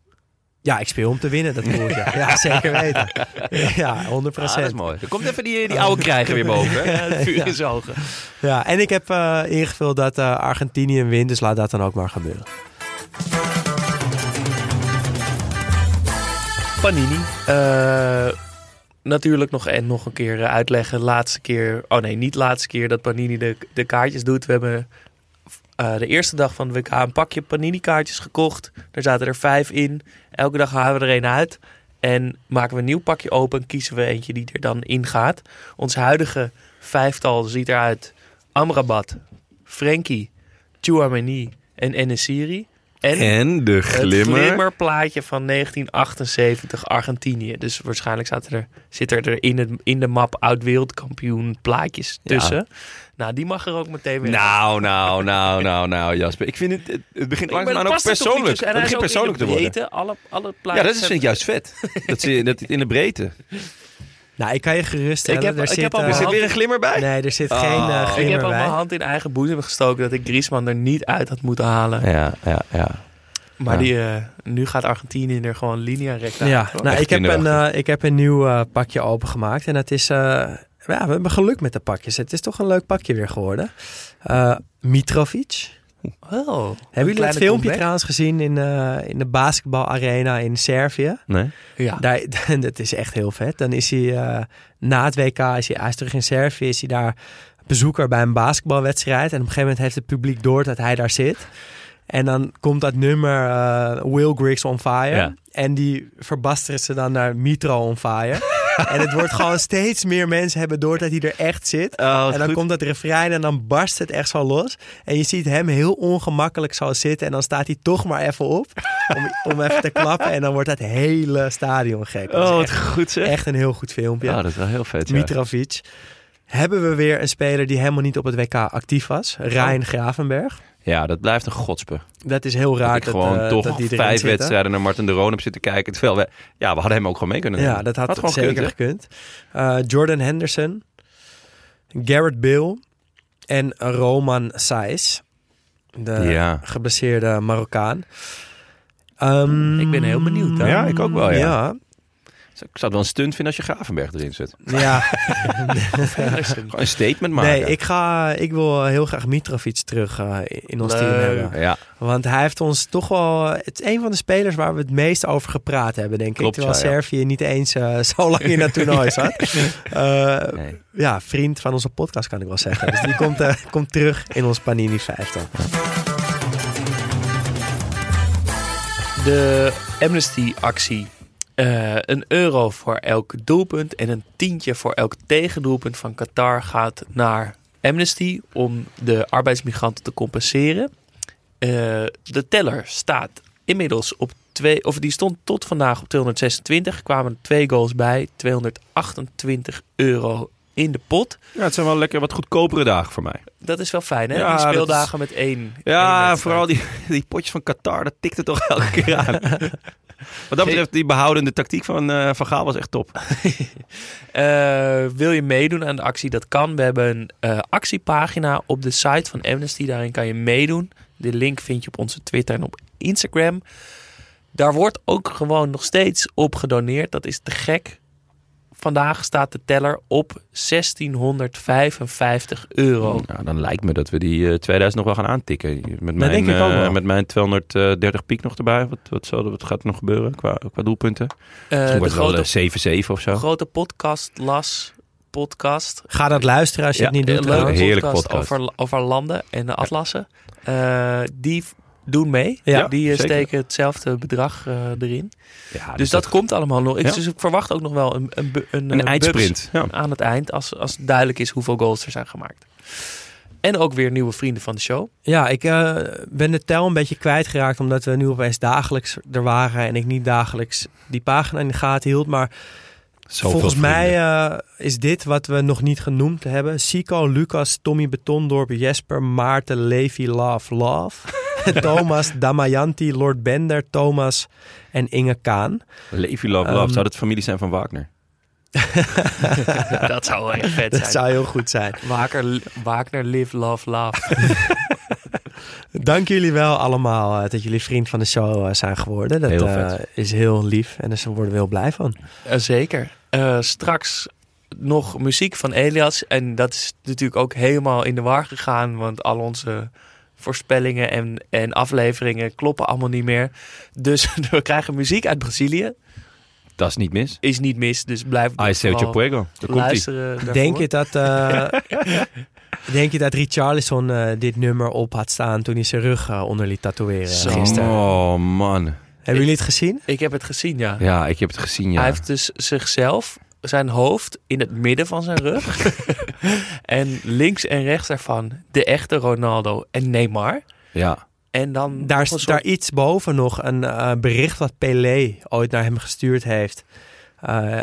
ja, ik speel om te winnen, dat poeltje. ja, zeker weten. Ja, 100 Ah, dat is mooi. Er komt even die, die oude krijger weer boven. hè? Ja, het vuur in zijn ogen. Ja, en ik heb eh, ingevuld dat eh, Argentinië wint, dus laat dat dan ook maar gebeuren. Panini. Eh, natuurlijk nog, en nog een keer eh, uitleggen. Laatste keer, oh nee, niet laatste keer dat Panini de, de kaartjes doet. We hebben eh, de eerste dag van de WK een pakje Panini kaartjes gekocht. Daar zaten er vijf in. Elke dag halen we er een uit. En maken we een nieuw pakje open en kiezen we eentje die er dan in gaat. Ons huidige vijftal ziet eruit. Amrabat, Frenkie, Chouameni en Enesiri. En En de het glimmer. glimmerplaatje van 1978 Argentinië. Dus waarschijnlijk staat er, zit er in, het, in de map oud wereldkampioen plaatjes Ja. tussen. Nou, die mag er ook meteen weer. Nou, nou, nou, nou, nou, Jasper. Ik vind het, het, het begint langzaamaan ook er persoonlijk. En Het begint persoonlijk te de worden. Alle, alle Ja, plaatjes dat is, vind ik juist vet. Dat, ze, dat het in de breedte. Nou, ik kan je geruststellen. Ik heb- er ik zit, heb al eh, Er mijn zit weer een glimmer bij? Nee, er zit Oh. geen uh, Ik Ik glimmer heb al mijn hand in eigen boezem gestoken dat ik Griezmann er niet uit had moeten halen. Ja, ja, ja. Maar Ja. die, eh, nu gaat Argentinië er gewoon linea recta Ja, uit, nou, ik, heb een, eh, ik heb een nieuw eh, pakje opengemaakt. En het is... eh, ja, we hebben geluk met de pakjes. Het is toch een leuk pakje weer geworden. Eh, Mitrovic. Oh, Hebben jullie dat filmpje comeback. trouwens gezien in, eh, in de basketbalarena in Servië? Nee? Ja. Daar, dat is echt heel vet. Dan is hij eh, na het WK, is hij, hij is terug in Servië, is hij daar bezoeker bij een basketbalwedstrijd. En op een gegeven moment heeft het publiek door dat hij daar zit. En dan komt dat nummer eh, Will Griggs on Fire. Ja. En die verbasteren ze dan naar Mitro on Fire. En het wordt gewoon steeds meer mensen hebben door dat hij er echt zit. Oh, en dan komt dat refrein en dan barst het echt zo los. En je ziet hem heel ongemakkelijk zo zitten. En dan staat hij toch maar even op om, om even te klappen. En dan wordt het hele stadion gek. Dat Oh, echt, wat goed zeg. echt een heel goed filmpje. Ja, dat is wel heel vet, ja. Mitrovic. hebben we weer een speler die helemaal niet op het WK actief was. Rijn Gravenberg. Ja, dat blijft een godspe. Dat is heel raar dat ik gewoon eh, toch dat vijf zitten. wedstrijden naar Martin de Roon heb zitten kijken. Terwijl we, ja, we hadden hem ook gewoon mee kunnen Ja, nemen. dat had, gewoon zeker gekund. Eh, Jordan Henderson, Garrett Bill en Roman Saiz. De Ja. geblesseerde Marokkaan. Ehm, Ik ben heel benieuwd, hè? Ja, ik ook wel, ja. Ja, zou het wel een stunt vinden als je Gravenberg erin zet. ja. Gewoon een statement maken. nee, ik, ga, ik wil heel graag Mitrovic terug eh, in ons team hebben. Ja, Want hij heeft ons toch wel... Het is een van de spelers waar we het meest over gepraat hebben, denk Klopt, ik. Terwijl ja, ja. Servië niet eens eh, zo lang in het toernooi zat. Eh, nee. ja, vriend van onze podcast kan ik wel zeggen. Dus die komt, komt terug in ons Panini 50. De Amnesty-actie. Eh, een euro voor elk doelpunt en een tientje voor elk tegendoelpunt van Qatar gaat naar Amnesty om de arbeidsmigranten te compenseren. Eh, de teller staat inmiddels op twee, of die stond tot vandaag op 226. Er kwamen twee goals bij, 228 euro in de pot. ja, het zijn wel lekker wat goedkopere dagen voor mij. Dat is wel fijn, hè? Ja, die speeldagen met één. Ja, vooral die, die potjes van Qatar, dat tikte toch elke keer aan. Wat dat betreft, die behoudende tactiek van eh, Van Gaal was echt top. Eh, wil je meedoen aan de actie? Dat kan. We hebben een eh, actiepagina op de site van Amnesty. Daarin kan je meedoen. De link vind je op onze Twitter en op Instagram. Daar wordt ook gewoon nog steeds op gedoneerd. Dat is te gek. Vandaag staat de teller op 1655 euro. Nou, dan lijkt me dat we die eh, 2000 nog wel gaan aantikken. Met mijn, denk ik ook eh, wel. met mijn 230 piek nog erbij. Wat, wat, zal, wat gaat er nog gebeuren qua, qua doelpunten? Eh, Misschien de wordt het wel grote, eh, 7-7 of zo. grote podcast las podcast. Ga dat luisteren als je Ja, het niet Een doet. heerlijke podcast, podcast. Over, over landen en de atlassen. Eh, die doen mee. Ja, die eh, zeker. steken hetzelfde bedrag eh, erin. Ja, Dus dat, komt allemaal nog. Ik, Ja. dus ik verwacht ook nog wel een, een, een, Een eh, eindsprint. Ja. aan het eind. Als, als duidelijk is hoeveel goals er zijn gemaakt. En ook weer nieuwe vrienden van de show. Ja, ik ben de tel een beetje kwijtgeraakt omdat we nu opeens dagelijks er waren en ik niet dagelijks die pagina in de gaten hield. Maar Zoveel volgens mij is dit wat we nog niet genoemd hebben. Sico, Lucas, Tommy Betondorp, Jesper, Maarten, Levi, Love, Love. Thomas, Damayanti, Lord Bender, Thomas en Inge Kaan. Levi Love Love. Ehm, Zou dat familie zijn van Wagner? dat zou wel echt vet Dat zijn. zou heel goed zijn. Wagner, Wagner Live, Love, Love. Dank jullie wel allemaal eh, dat jullie vriend van de show eh, zijn geworden. Dat Heel eh, is heel lief en daar worden we heel blij van. Eh, zeker. Eh, straks nog muziek van Elias. En dat is natuurlijk ook helemaal in de war gegaan. Want al onze voorspellingen en, en afleveringen kloppen allemaal niet meer. Dus we krijgen muziek uit Brazilië. Dat is niet mis. Is niet mis, dus blijf Ai, seu vooral Puego. Luisteren. Denk je dat, eh, denk je dat Richarlison eh, dit nummer op had staan toen hij zijn rug eh, onder liet tatoeëren Zo. gisteren? Oh man. Hebben jullie het gezien? Ik heb het gezien, ja. Ja, ik heb het gezien, ja. Hij heeft dus zichzelf, zijn hoofd in het midden van zijn rug. en links en rechts daarvan de echte Ronaldo en Neymar. Ja. En dan Daar soort- daar iets boven nog een eh, bericht wat Pelé ooit naar hem gestuurd heeft. Eh,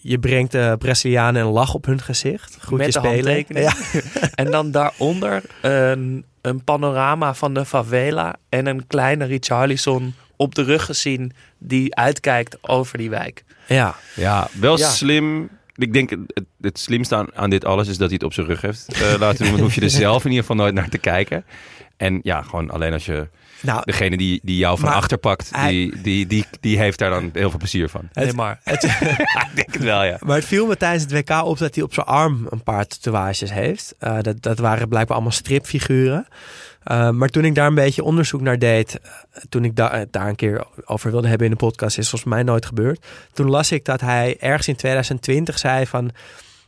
je brengt de Brazilianen een lach op hun gezicht. Goed Met spelen. handtekening. Ja. En dan daaronder een, een panorama van de favela en een kleine Richarlison op de rug gezien die uitkijkt over die wijk. ja. Ja, wel Ja. slim. Ik denk, het, het slimste aan, aan dit alles is dat hij het op zijn rug heeft eh, laten doen. Dan hoef je er zelf in ieder geval nooit naar te kijken. En ja, gewoon alleen als je Nou, degene die, die jou van Maar achter pakt, hij- die, die, die, die heeft daar dan heel veel plezier van. Het- Neymar. ik denk het wel, ja. Maar het viel me tijdens het WK op dat hij op zijn arm een paar tatoeages heeft. Eh, dat, dat waren blijkbaar allemaal stripfiguren. Eh, maar toen ik daar een beetje onderzoek naar deed, eh, toen ik da- eh, daar een keer over wilde hebben in de podcast, is volgens mij nooit gebeurd. Toen las ik dat hij ergens in 2020 zei van,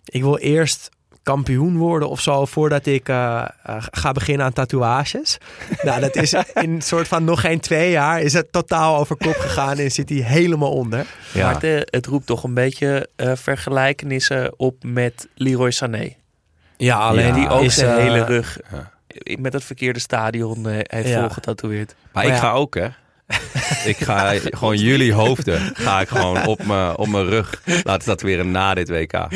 ik wil eerst kampioen worden of zo voordat ik ga beginnen aan tatoeages. nou, dat is in een soort van nog geen twee jaar is het totaal over kop gegaan en zit hij helemaal onder. ja. Maar het, het roept toch een beetje eh, vergelijkenissen op met Leroy Sané. Ja, alleen Ja, Die ook is, zijn hele rug ja. Met het verkeerde stadion eh, heeft Ja. volgetatoeëerd. Maar Maar ik ja. ga ook, hè. Ik ga gewoon jullie hoofden ga ik gewoon op mijn op mijn rug laten tatoeëren na dit WK. Ja.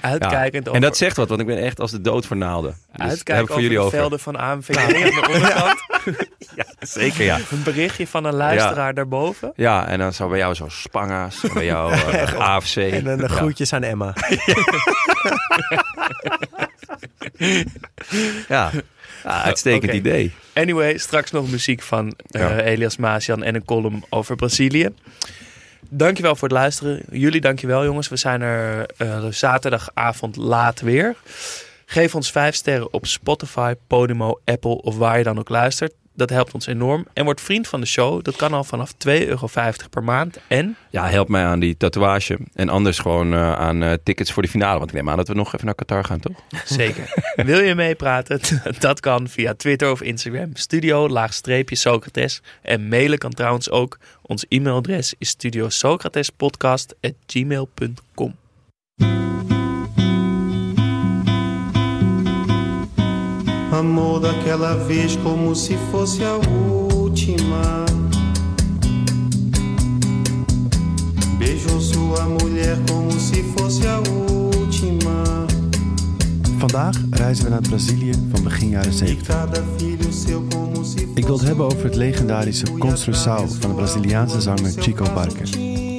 Uitkijkend En dat zegt wat, want ik ben echt als de dood voor naalden. Dus daar heb uitkijken ik voor over jullie de over. velden van aan de onderkant. Zeker, ja. Een berichtje van een luisteraar daarboven. Ja, en dan zo bij jou zo Spanga's, bij jou eh, AFC. En dan de Ja. groetjes aan Emma. Ja, Ja, uitstekend idee. Anyway, straks nog muziek van eh. Elias Maasian en een column over Brazilië. Dankjewel voor het luisteren. Jullie dankjewel jongens. We zijn er eh, zaterdagavond laat weer. Geef ons vijf sterren op Spotify, Podimo, Apple of waar je dan ook luistert. Dat helpt ons enorm. En word vriend van de show. Dat kan al vanaf 2,50 euro per maand. En Ja, help mij aan die tatoeage. En anders gewoon eh, aan eh, tickets voor de finale. Want ik neem aan dat we nog even naar Qatar gaan, toch? Zeker. Wil je meepraten? Dat kan via Twitter of Instagram. Studio laagstreepje Socrates. En mailen kan trouwens ook. Ons e-mailadres is studiosocratespodcast.gmail.com Amor daquela vez como se fosse a última. Beijou sua mulher como se fosse a última. Vandaag reizen we naar Brazilië van begin jaren E 70. cada filho seu como se Ik wil het hebben over het legendarische Construção van de Braziliaanse zanger Chico Buarque.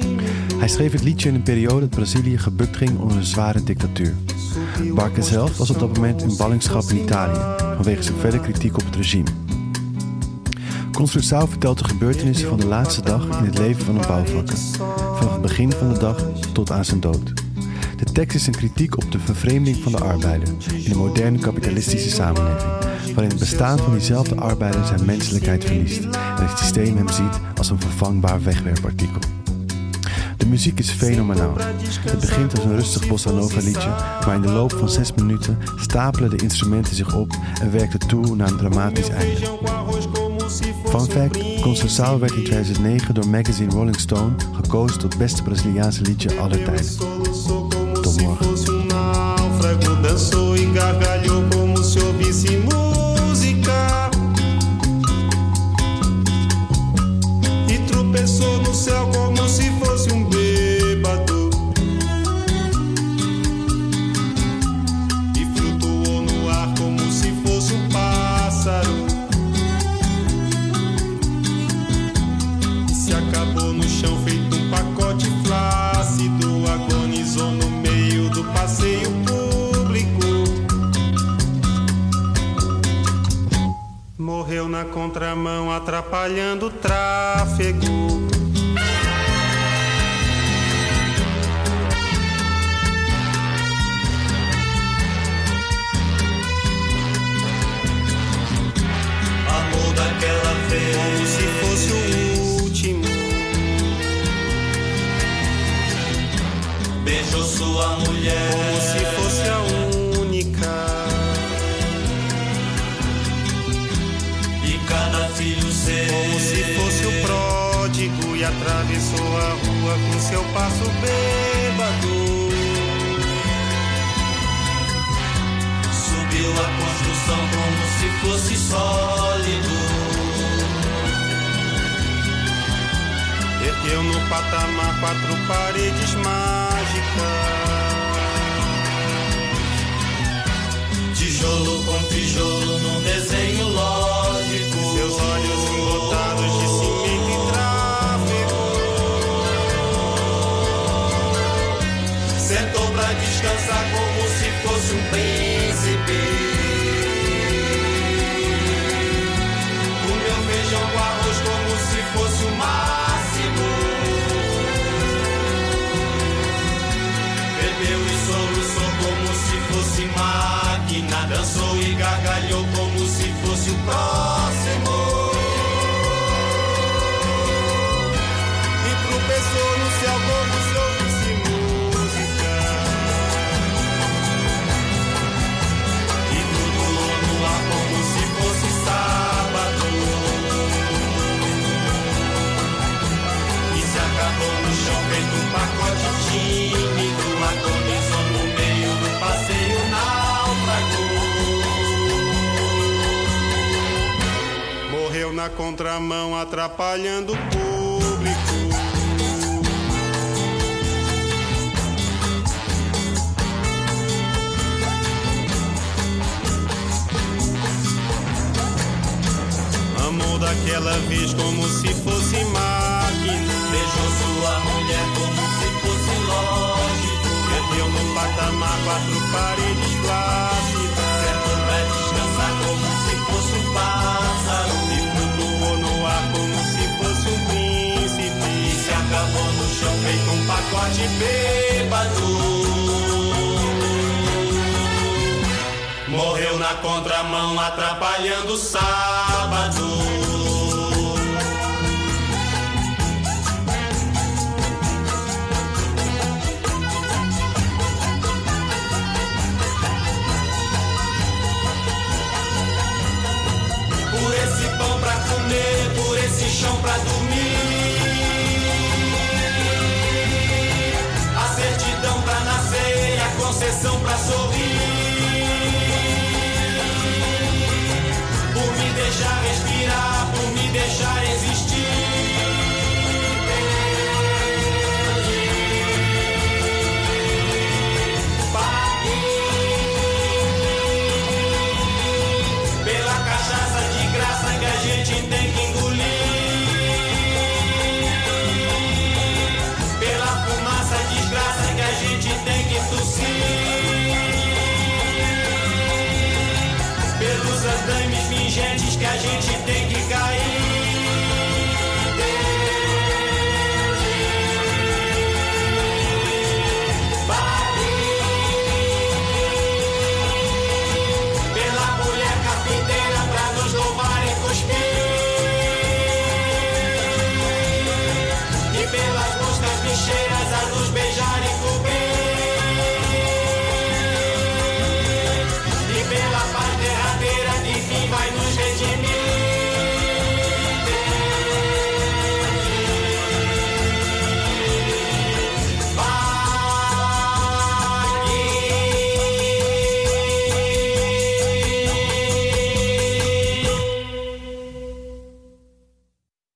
Hij schreef het liedje in een periode dat Brazilië gebukt ging onder een zware dictatuur. Buarque zelf was op dat moment in ballingschap in Italië vanwege zijn felle kritiek op het regime. Construção vertelt de gebeurtenissen van de laatste dag in het leven van een bouwvakker. Vanaf het begin van de dag tot aan zijn dood. De tekst is een kritiek op de vervreemding van de arbeider in een moderne kapitalistische samenleving, waarin het bestaan van diezelfde arbeider zijn menselijkheid verliest en het systeem hem ziet als een vervangbaar wegwerpartikel. De muziek is fenomenaal. Het begint als een rustig bossa nova liedje, maar in de loop van zes minuten stapelen de instrumenten zich op en werkt het toe naar een dramatisch einde. Fun fact, Conceição werd in 2009 door magazine Rolling Stone gekozen tot beste Braziliaanse liedje aller tijden. Tot morgen. Morreu na contramão, atrapalhando o tráfego. Amor daquela vez, como se fosse o último. Beijou sua mulher, atravessou a rua com seu passo bêbado. Subiu a construção como se fosse sólido. Ergueu no patamar quatro paredes mágicas. Tijolo com tijolo num desenho contramão atrapalhando o público. Amor daquela vez com contramão atrapalhando o sábado.